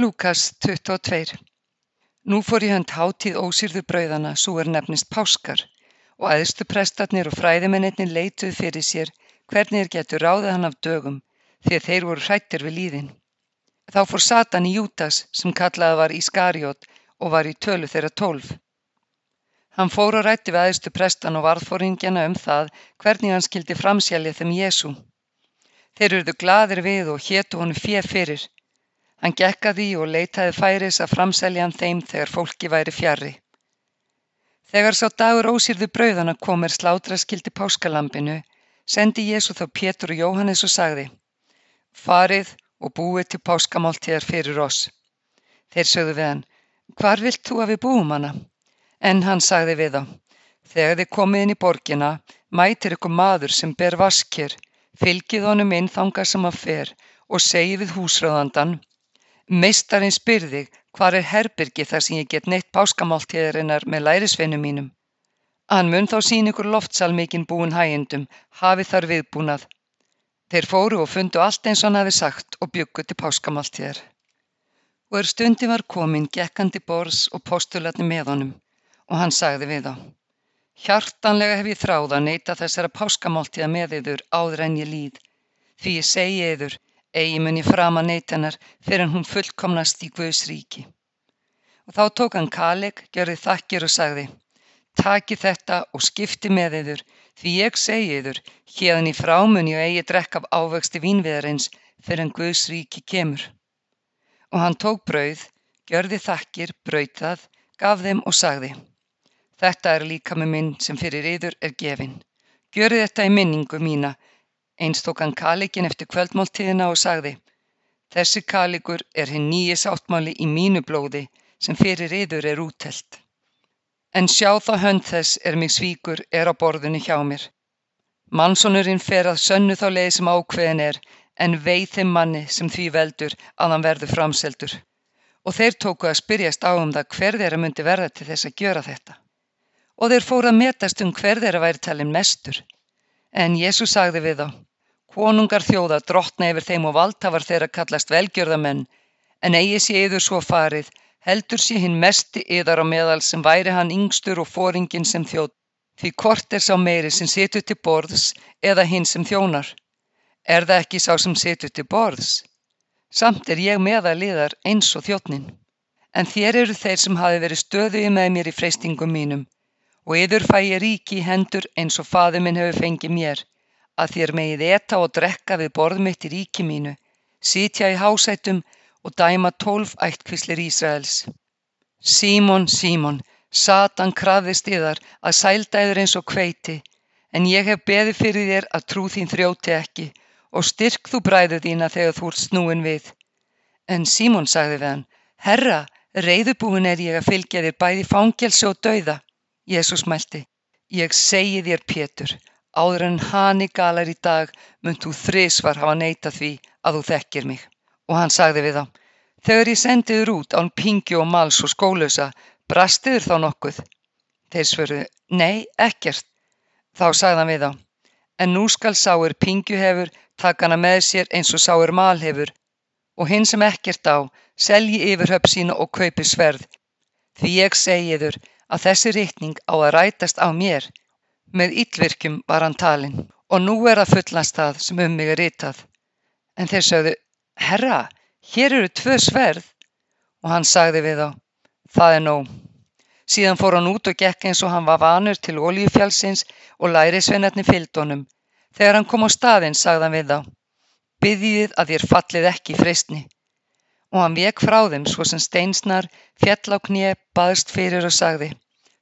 Lúkas 22 Nú fór í hönd hátíð ósýrðu brauðanna, sú er nefnist páskar, og æðstuprestarnir og fræðimennirnir leituðu fyrir sér hvernig þeir getu ráðið hann af dögum, því að þeir voru hrættir við líðin. Þá fór Satan í Júdas, sem kallaði var Ískariot og var í tölu þeirra tólf. Hann fór og rætti við æðstu prestan og varðfóringjana um það hvernig hann skildi framsjálja þeim Jésu. Þeir urðu gladir við og hétu honum fjö fyrir. Hann gekk að því og leitaði færis að framselja hann þeim þegar fólki væri fjarrri. Þegar sá dagur ósýrðu brauðana kom er slátra skildi páskalambinu, sendi Jésu þá Pétur og Jóhannes og sagði Farið og búið til páskamáltíðar fyrir oss. Þeir sögðu við hann, hvar vilt þú að við búum hana? En hann sagði við þá, þegar þið komið inn í borgina, mætir ykkur maður sem ber vaskir, fylgið honum inn þangað sem hann fer og segi við húsráðandan, meistarinn spyrði hvar er herbyrgi þar sem ég get neitt páskamáltíðarinnar með lærisveinum mínum. Hann mun þá sín ykkur loftsalmikinn búin hægindum, hafi þar viðbúnað. Þeir fóru og fundu allt eins og hann hafi sagt og byggu til páskamáltíðar. Og er stundi var komin gekkandi bors og postulatni með honum og hann sagði við þá. Hjartanlega hef ég þráð að neyta þessara páskamáltíða með yður áður en ég líð, því ég segi yður, eigi mun ég frama neyta hennar fyrir en hún fullkomnast í Guðs ríki. Og þá tók hann kaleg, gjörði þakkir og sagði, taki þetta og skipti með yður, því ég segi yður, hérðan í frámunni og eigi drekk af ávexti vínviðarins fyrir en Guðs ríki kemur. Og hann tók brauð, gjörði þakkir, braut það, gaf þeim og sagði, Þetta er líkami minn sem fyrir yður er gefinn. Gjörið þetta í minningu mína. Eins tók hann kalikinn eftir kvöldmáltíðina og sagði Þessi kalikur er hinn nýji sáttmáli í mínu blóði sem fyrir yður er útelt. En sjá þá hönd þess er mig svíkur er á borðinu hjá mér. Mannsonurinn fer að sönnu þá leið sem ákveðin er en veið þeim manni sem því veldur að hann verður framseldur. Og þeir tóku að spyrjast á um það hver þeirra myndi verða til þess að gjöra þetta og þeir fóru að metast um hver þeirra væri talin mestur. En Jésús sagði við þá, konungar þjóða drottna yfir þeim og valdhafar þeirra kallast velgjörðamenn, en eigi sé yður svo farið, heldur sé hinn mesti yðar á meðal sem væri hann yngstur og fóringin sem þjótt, því hvort er sá meiri sem situr til borðs eða hinn sem þjónar. Er það ekki sá sem situr til borðs? Samt er ég meðaliðar eins og þjóttnin. En þér eru þeir sem hafi verið stöðuði með mér í freystingum mínum og yður fæ ég ríki í hendur eins og faðir minn hefur fengið mér, að þér megið eta og drekka við borð mitt í ríki mínu, sitja í hásætum og dæma tólf ættkvíslir Ísraels. Símon, Símon, Satan krafðist yðar að sælda yður eins og kveiti, en ég hef beðið fyrir þér að trú þín þrjóti ekki og styrk þú bræðu þína þegar þú ert snúin við. En Símon sagði við hann, Herra, reyðubúin er ég að fylgja þér bæði fangelsi og dauða. Jesús mælti, ég segi þér Pétur, áður en hani galar í dag mun þú þrisvar hafa neitað því að þú þekkir mig. Og hann sagði við þá, þegar ég sendiður út án pingju og mals og skólösa, brastiður þá nokkuð? Þeir svöruðu, nei, ekkert. Þá sagði hann við þá, en nú skal sáir pingju hefur taka hana með sér eins og sáir mal hefur og hinn sem ekkert á selji yfirhöpp sína og kaupi sverð. Því ég segiður að þessi ritning á að rætast á mér. Með illvirkjum var hann talinn og nú er að fullast það sem um mig er ritað. En þeir sögðu, herra, hér eru tvö sverð og hann sagði við þá, það er nóg. Síðan fór hann út og gekk eins og hann var vanur til oljufjálsins og lærisveinarni fylgdónum. Þegar hann kom á staðinn sagði hann við þá, byggjið að þér fallið ekki í freystni og hann vek frá þeim svo sem steinsnar, fjall á kné, baðst fyrir og sagði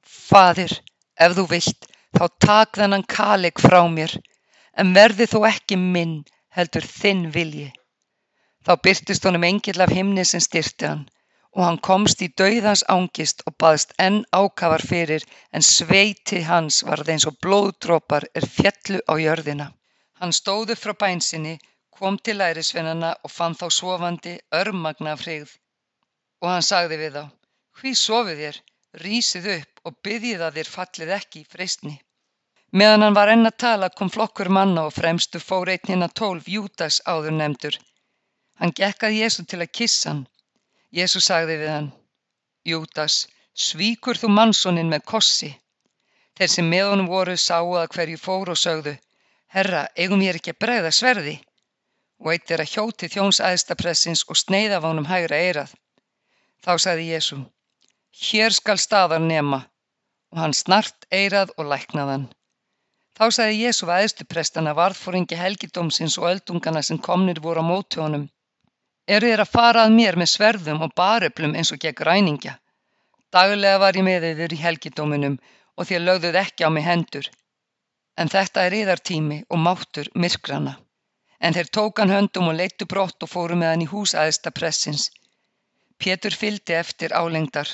Fadir, ef þú vilt, þá tak þennan kaleg frá mér, en verði þó ekki minn, heldur þinn vilji. Þá byrtist honum engill af himni sem styrti hann og hann komst í dauðans ángist og baðst enn ákafar fyrir en sveiti hans varð eins og blóðdrópar er fjallu á jörðina. Hann stóðu frá bænsinni kom til lærisveinana og fann þá sofandi örmagna af hrigð. Og hann sagði við þá, hví sofið þér, rísið upp og byggjið að þér fallið ekki í freystni. Meðan hann var enn að tala kom flokkur manna og fremstu fór einn hinn að tólf Júdas áður nefndur. Hann gekk að Jésu til að kissa hann. Jésús sagði við hann, Júdas, svíkur þú mannsónin með kossi? Þeir sem með honum voru sáu að hverju fór og sögðu, Herra, eigum ég ekki að bregða sverði? Og eitt er að hjóti þjóns aðstapressins og sneiða af honum hægra eirað. Þá sagði Jésu, hér skal staðar nema, og hann snart eirað og læknaðan. Þá sagði Jésu að aðstuprestana varðfóringi helgidómsins og öldungana sem komnir voru á móti honum. Eru þér að fara að mér með sverðum og baröflum eins og gegn ræningja? Daglega var ég með yfir í helgidóminum og þér lögðuð ekki á mig hendur. En þetta er yðartími og máttur myrkrana. En þeir tókan höndum og leittu brott og fóru með hann í hús aðesta pressins. Pétur fyldi eftir álengdar.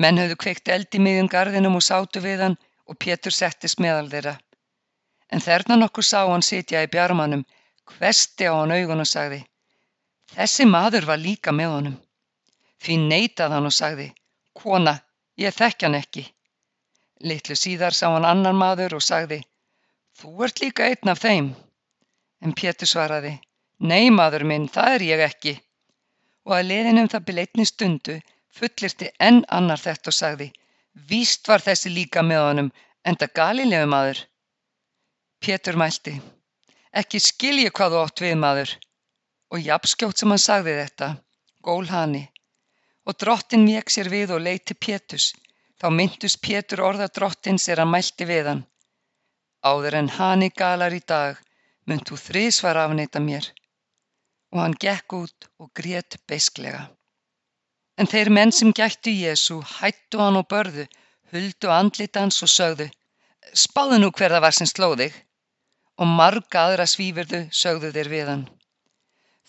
Menn höfðu kveikt eld í miðjum garðinum og sátu við hann og Pétur settist meðal þeirra. En þerna nokkur sá hann sitja í bjarmanum, hvesti á hann augun og sagði Þessi maður var líka með honum. Því neitað hann og sagði Kona, ég þekk hann ekki. Litlu síðar sá hann annan maður og sagði, þú ert líka einn af þeim. En Pétur svaraði, nei maður minn, það er ég ekki. Og að liðinum það byrja einni stundu fullirti enn annar þetta og sagði, víst var þessi líka með honum, enda galilegu maður. Pétur mælti, ekki skilji hvað þú átt við maður. Og jafnskjótt sem hann sagði þetta, gól hani. Og drottin vek sér við og leiti Pétus Þá myndust Pétur orða drottins er hann mælti við hann. Áður en hani galar í dag, mynd þú þrísvar afneita mér. Og hann gekk út og grét beisklega. En þeir menn sem gættu Jésu hættu hann og börðu, huldu andlitans og sögðu, spáðu nú hverða var sem slóðig. Og marga aðra svífurðu sögðu þeir við hann.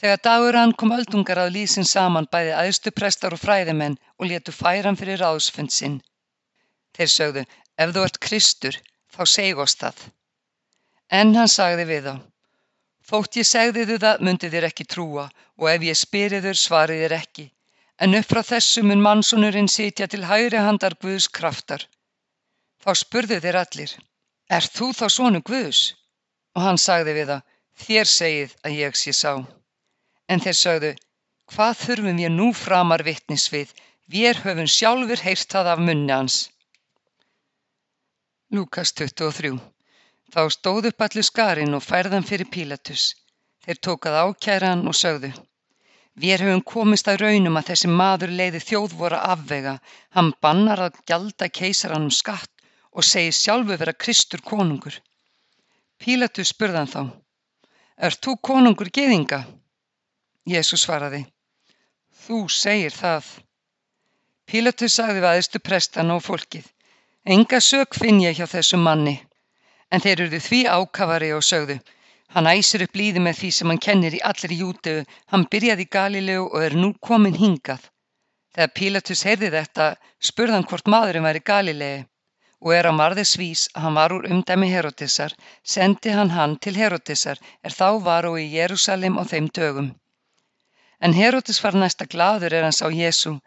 Þegar dagur hann kom öldungar að lýsin saman bæði aðstu prestar og fræðimenn og letu færan fyrir ráðsfund sinn. Þeir sögðu, ef þú ert Kristur, þá seg oss það. En hann sagði við þá, þótt ég segði þau það, myndi þér ekki trúa og ef ég spyri þur, svari þér ekki. En upp frá þessu mun mannsonurinn sitja til hægri handar Guðs kraftar. Þá spurðu þeir allir, er þú þá svonu Guðs? Og hann sagði við það, þér segið að ég sé sá. En þeir sögðu, hvað þurfum ég nú framar vittnis við, við höfum sjálfur heyrt það af munni hans. Lúkas 23 Þá stóð upp allur skarinn og færðan fyrir Pílatus. Þeir tókað ákæran og sögðu Við höfum komist að raunum að þessi maður leiði þjóðvora afvega. Hann bannar að gjalda keisaranum skatt og segi sjálfu vera Kristur konungur. Pílatus spurðan þá Er þú konungur geðinga? Jésús svaraði Þú segir það. Pílatus sagði við aðeistu prestana og fólkið Enga sök finn ég hjá þessum manni. En þeir eruðu því ákafari og sögðu. Hann æsir upp líði með því sem hann kennir í allir júteu. Hann byrjaði í Galilegu og er nú komin hingað. Þegar Pílatus heyrði þetta spurðan hvort maðurinn var í Galilegi og er á marðis vís að hann var úr umdæmi Herodisar, sendi hann hann til Herodisar er þá var og í Jérúsalim á þeim dögum. En Herodis var næsta gladur er hann sá Jésu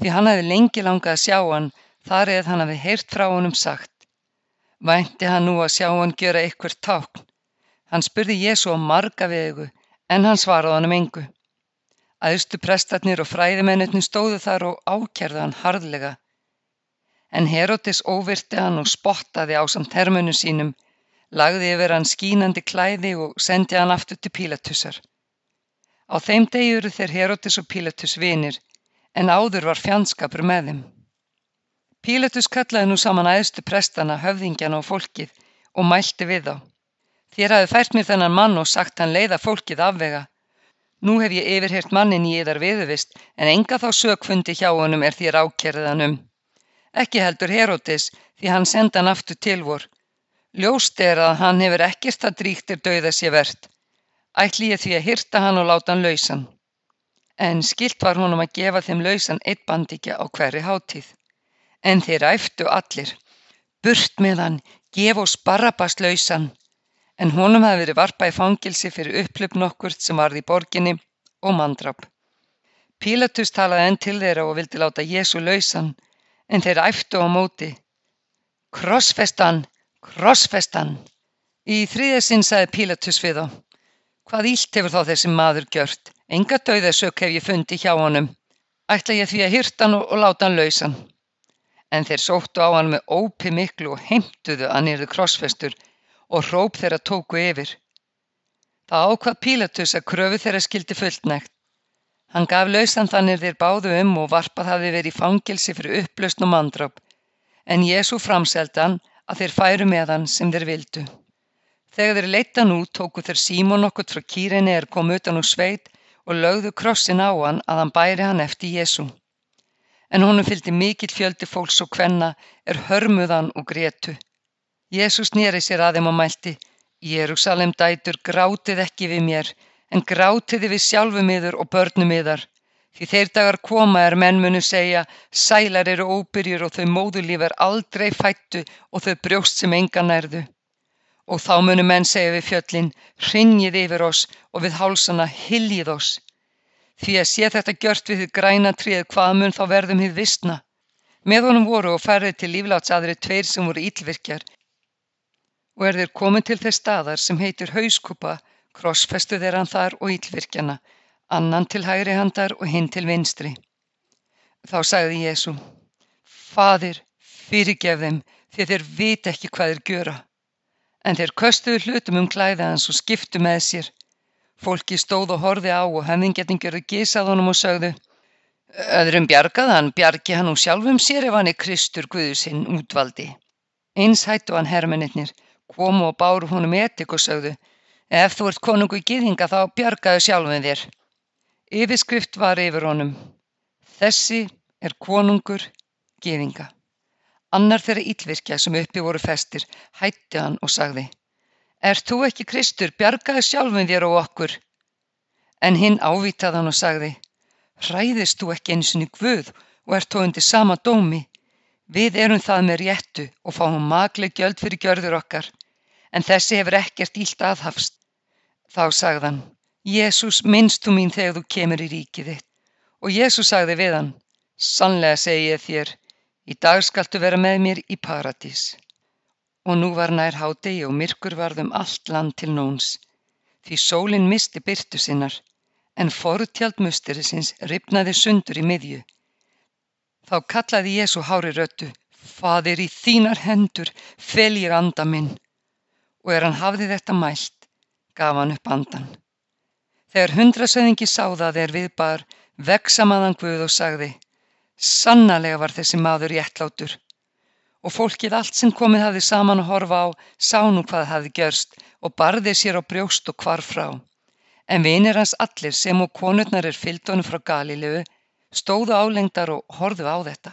því hann hefði lengi langað að sjá hann þar eð hann hafi heyrt frá honum sagt. Vænti hann nú að sjá hann gjöra eitthvað tákn. Hann spurði Jésu á marga vegu en hann svaraði hann um engu. Æðstu prestarnir og fræðimennirni stóðu þar og ákjærðu hann harðlega. En Herodes óvirti hann og spottaði á samt hermönu sínum, lagði yfir hann skínandi klæði og sendi hann aftur til Pílatusar. Á þeim degjuru þeir Herodes og Pílatus vinir, en áður var fjandskapur með þeim. Pílatus kallaði nú saman æðstu prestana, höfðingjana og fólkið og mælti við þá. Þér hafi fært mér þennan mann og sagt hann leiða fólkið afvega. Nú hef ég yfirhert mannin í yðar viðuvist en enga þá sökfundi hjá honum er þér ákerðan um. Ekki heldur Herodes því hann senda hann aftur til vor. Ljóst er að hann hefur ekkert að dríktir dauða sér verðt. Ætli ég því að hyrta hann og láta hann lausan. En skilt var honum að gefa þeim lausan eitt bandikja á hverri hátíð. En þeir æftu allir. Burt með hann, gef oss Barabbas lausan. En honum hafði verið varpað í fangilsi fyrir upplöp nokkurt sem varði í borginni og mandrap. Pílatus talaði enn til þeirra og vildi láta Jésu lausan, en þeir æftu á móti. Krossfestan, krossfestan. Í þriðasinn sagði Pílatus við þá. Hvað ílt hefur þá þessi maður gjört? Enga dauðasök hef ég fundi hjá honum. ætla ég því að hirta hann og láta hann lausan. En þeir sóttu á hann með ópi miklu og heimtuðu að nýrðu krossfestur og hróp þeirra tóku yfir. Það ákvað Pílatus að kröfu þeirra skildi fullnægt. Hann gaf lausan þannig þeir báðu um og varpað hafi verið í fangilsi fyrir upplausn og mandráp, en Jésu framseldi hann að þeir færu með hann sem þeir vildu. Þegar þeir leita nú tóku þeir Símon okkurt frá kýrinni er kom utan úr sveit og lögðu krossin á hann að hann bæri hann eftir Jésu. En honum fylgdi mikill fjöldi fólks og kvenna er hörmuðan og gretu. Jésús nýri sér að þeim og mælti, Jérúsalem dætur grátið ekki við mér, en grátiði við sjálfum yður og börnum yðar. Því þeir dagar koma er menn munu segja, sælar eru óbyrjur og þau móðulíf er aldrei fættu og þau brjóst sem enga nærðu. Og þá munu menn segja við fjöllin, hrinjið yfir oss og við hálsana hyljið oss. Því að sé þetta gjört við þið græna tríð hvað mun þá verðum þið vissna. Með honum voru og færði til líflátsadri tveir sem voru ílvirkjar og er þeir komið til þess staðar sem heitir hauskupa, krossfestu þeir hann þar og ílvirkjana, annan til hægri handar og hinn til vinstri. Þá sagði Jésu, Fadir, fyrirgef þeim því þeir vit ekki hvað þeir gjöra en þeir köstuðu hlutum um klæði hans og skiptu með sér. Fólki stóð og horfi á og höfðingjarnin gjörðu gísað honum og sögðu Öðrum bjargað hann, bjargi hann úr sjálfum sér ef hann er Kristur Guðusinn útvaldi. Eins hættu hann hermennir, komu og báru honum etik og sögðu Ef þú ert konungu í gýðinga þá bjargaðu sjálfum þér. Yfirskrift var yfir honum. Þessi er konungur gýðinga. Annar þeirra illvirkja sem uppi voru festir hætti hann og sagði Ert þú ekki Kristur, bjargaði sjálfum þér og okkur. En hinn ávítað hann og sagði Hræðist þú ekki eins og guð og ert þú undir sama dómi. Við erum það með réttu og fáum magleg gjöld fyrir gjörður okkar, en þessi hefur ekkert ílt aðhafst. Þá sagðan, Jésús minnst þú mín þegar þú kemur í ríkið þitt. Og Jésús sagði við hann, sannlega segi ég þér, Í dag skaltu vera með mér í paradís. Og nú var nær hádegi og myrkur varð um allt land til nóns, því sólinn misti byrtu sinnar, en forutjald musterisins ripnaði sundur í miðju. Þá kallaði Jésu hári röttu, Fadir í þínar hendur, fel ég anda minn. Og er hann hafði þetta mælt, gaf hann upp andan. Þegar hundrasöðingi sáða þeir viðbar, veksamaðan Guð og sagði, Sannarlega var þessi maður réttlátur og fólkið allt sem komið hafði saman að horfa á sá nú hvað hafði gjörst og barði sér á brjóst og hvar frá. En vinir hans allir sem og konurnar er fylgdónu frá Galilegu stóðu álengdar og horðu á þetta.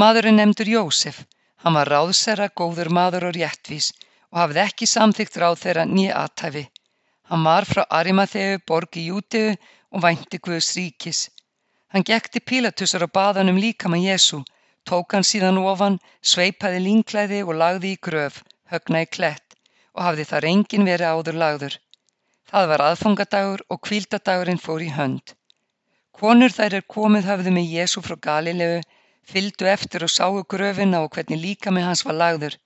Maðurinn nefndur Jósef, hann var ráðsera, góður maður og réttvís og hafði ekki samþygt ráð þeirra nýja aðtæfi. Hann var frá Arimatheu, borgi Júteu og vænti Guðs ríkis. Hann gekk til Pílatusar og bað hann um líkama Jésu, tók hann síðan ofan, sveipaði línklæði og lagði í gröf, högna í klett og hafði þar engin verið áður lagður. Það var aðfangadagur og kvíldadagurinn fór í hönd. Konur þær er komið hafðu með Jésu frá Galilegu, fyldu eftir og sáu gröfina og hvernig líkami hans var lagður.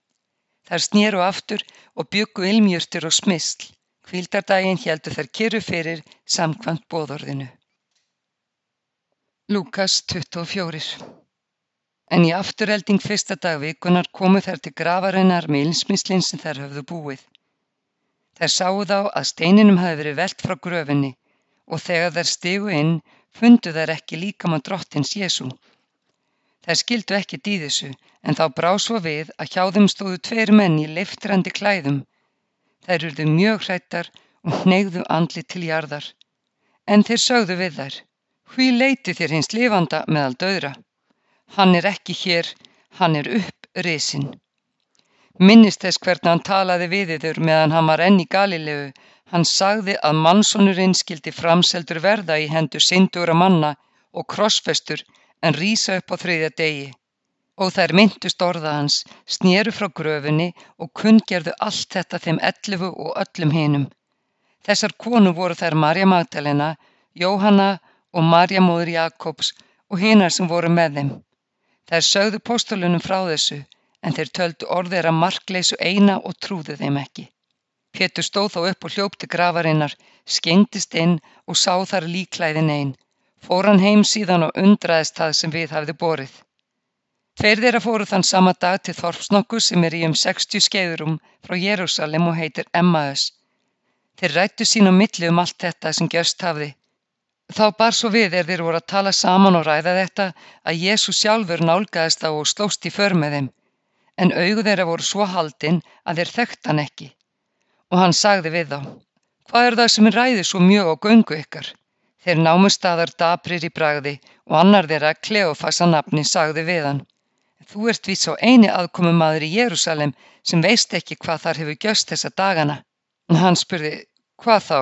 Þær snýru aftur og byggu ilmjörtur og smisl. Kvíldardaginn heldur þær kyrru fyrir samkvæmt bóðorðinu. Lúkas 24 En í afturhelding fyrsta dag vikunar komu þær til grafarinnar með ilsmislinn sem þær höfðu búið. Þær sáu þá að steininum hafi verið velt frá gröfinni og þegar þær stigu inn fundu þær ekki líkam á drottins Jésu. Þær skildu ekki dýðisu en þá brá svo við að hjá þeim stóðu tveir menn í leiftrandi klæðum. Þær urðu mjög hrættar og neyðu andli til jarðar. En þeir sögðu við þær Hví leitið þér hins lifanda meðal döðra? Hann er ekki hér, hann er upprisin. Minnist þess hvernig hann talaði við yður meðan hann var enn í Galilegu. Hann sagði að mannsonurinn skildi framseldur verða í hendur syndugra manna og krossfestur en rýsa upp á þriðja degi. Og þær myndust orða hans, snýru frá gröfunni og kunngerðu allt þetta þeim ellufu og öllum hinum. Þessar konu voru þær Marja Magdalena, Jóhanna og Marja móður Jakobs og hinar sem voru með þeim. Þær sögðu postulunum frá þessu en þeir töldu orðir að markleysu eina og trúðu þeim ekki. Pétur stóð þá upp og hljópti grafarinnar, skengtist inn og sá þar líklæðin einn. Fór hann heim síðan og undraðist það sem við hafði borið. Tveir þeirra fóru þann sama dag til Þorpsnokku sem er í um 60 skeiðurum frá Jérúsalem og heitir Emmaus. Þeir rættu sín á milli um allt þetta sem gerst hafði. Þá bar svo við er þeir voru að tala saman og ræða þetta að Jésús sjálfur nálgæðist þá og slóst í för með þeim, en augu þeirra voru svo haldin að þeir þekkt hann ekki. Og hann sagði við þá, hvað er það sem ræði svo mjög á göngu ykkar? Þeir námu staðar daprir í bragði og annar þeirra Kleofasa nafni sagði við hann, þú ert viss á eini aðkomum maður í Jérúsalem sem veist ekki hvað þar hefur gjöst þessa dagana. Hann spurði, hvað þá?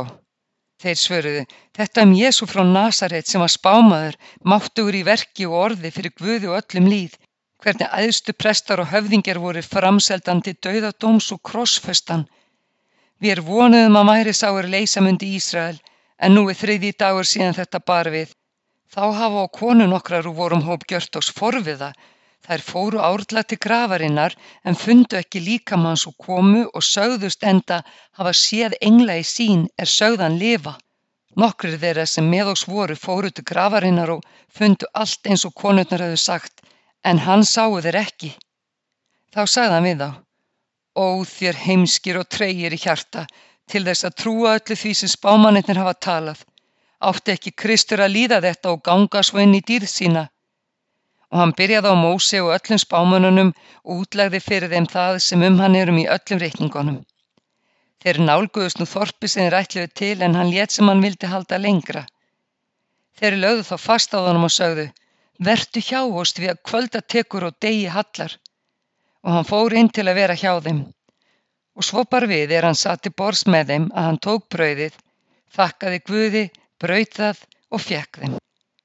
Þeir svöruðu, þetta um Jésu frá Nasaret sem var spámaður, máttugur í verki og orði fyrir Guði og öllum líð, hvernig æðstu prestar og höfðingjar voru framseldandi dauðadóms og krossföstan. Við er vonuðum að væri sáur leysamundi Ísrael, en nú er þriði dagur síðan þetta bar við. Þá hafa á konu nokkrar úr vorum hóp gjört ás forviða, Þær fóru árla til grafarinnar en fundu ekki líkamanns og komu og sögðust enda hafa séð engla í sín er sögðan lifa. Nokkrir þeirra sem með oss voru fóru til grafarinnar og fundu allt eins og konurnar hefðu sagt en hann sáu þeir ekki. Þá sagði hann við þá, ó þér heimskir og treyir í hjarta til þess að trúa öllu því sem spámanirnir hafa talað. Átti ekki Kristur að líða þetta og ganga svo inn í dýrð sína og hann byrjaði á Móse og öllum spámönnunum og útlegði fyrir þeim það sem um hann erum í öllum reikningunum. Þeir nálguðust nú þorpi sem þeir ætluðu til en hann létt sem hann vildi halda lengra. Þeir lögðu þá fast á þann og sögðu, verdu hjá oss við að kvölda tekur og degi hallar og hann fór inn til að vera hjá þeim. Og svo bar við er hann sati bors með þeim að hann tók brauðið, þakkaði Guði, brauð það og fekk þeim.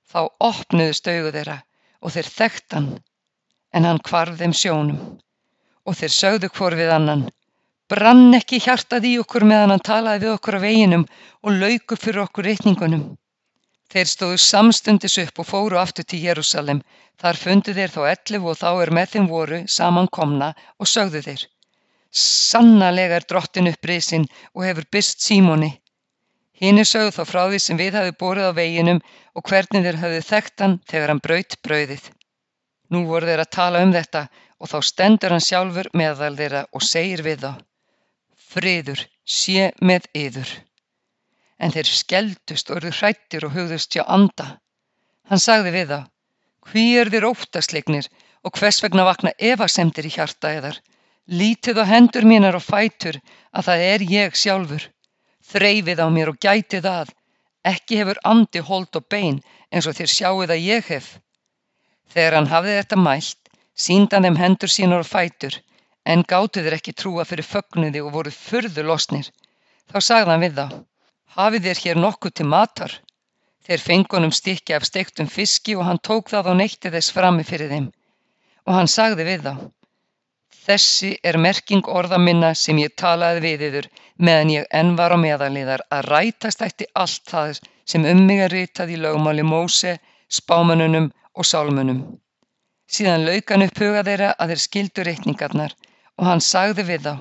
Þá opnuðust augu þeirra og þeir þekkt hann, en hann hvarf þeim sjónum. Og þeir sögðu hvor við annan, brann ekki hjartað í okkur meðan hann talaði við okkur á veginum og lauku fyrir okkur reikningunum. Þeir stóðu samstundis upp og fóru aftur til Jérúsalem. Þar fundu þeir þá ellif og þá er með þeim voru samankomna og sögðu þeir. Sannalega er drottin upp risin og hefur byst símóni. Hínir sögðu þá frá því sem við hafi borið á veginum og hvernig þeir hafði þekkt hann þegar hann braut brauðið. Nú voru þeir að tala um þetta og þá stendur hann sjálfur meðal þeirra og segir við þá Friður, sé með yður. En þeir skeldust og eru hrættir og hugðust hjá anda. Hann sagði við þá Hví er þér óttasleiknir og hvers vegna vakna evasemdir í hjarta eðar? Lítið á hendur mínar og fætur að það er ég sjálfur. Þreifið á mér og gætið að ekki hefur andi hold og bein eins og þér sjáuð að ég hef. Þegar hann hafði þetta mælt, síndan þeim hendur sínar og fætur, en gáttu þeir ekki trúa fyrir fögnuði og voru furðu losnir. Þá sagði hann við þá, hafið þér hér nokkuð til matar? Þeir fengunum stikki af steiktum fiski og hann tók það og neytti þess frammi fyrir þeim. Og hann sagði við þá, Þessi er merking orða minna sem ég talaði við yður meðan ég enn var á meðalíðar að rætast ætti allt það sem um mig er ritað í lögmáli Móse, spámanunum og sálmunum. Síðan laukan upp huga þeirra að þeir skildu reikningarnar og hann sagði við þá.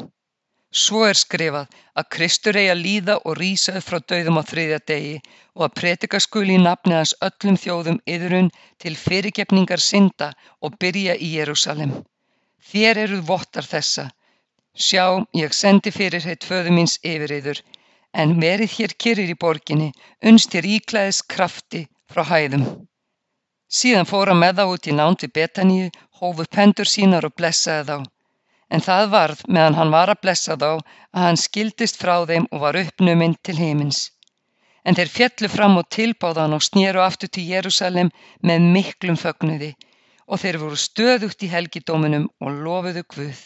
Svo er skrifað að Kristur eigi að líða og rýsa upp frá döðum á þriðja degi og að predika skuli í nafni hans öllum þjóðum yðrun til fyrirgefningar synda og byrja í Jérúsalem. Þér eruð vottar þessa. Sjá, ég sendi fyrir heitt föðu míns yfir yður, en verið hér kyrrir í borginni, unst þér íklæðis krafti frá hæðum. Síðan fóra með þá út í nánt við Betaníu, hófu pendur sínar og blessaði þá. En það varð meðan hann var að blessa þá að hann skildist frá þeim og var uppnuminn til heimins. En þeir fjallu fram og tilbáðan og snýru aftur til Jérúsalem með miklum fögnuði og þeir voru stöðugt í helgidóminum og lofuðu Guð.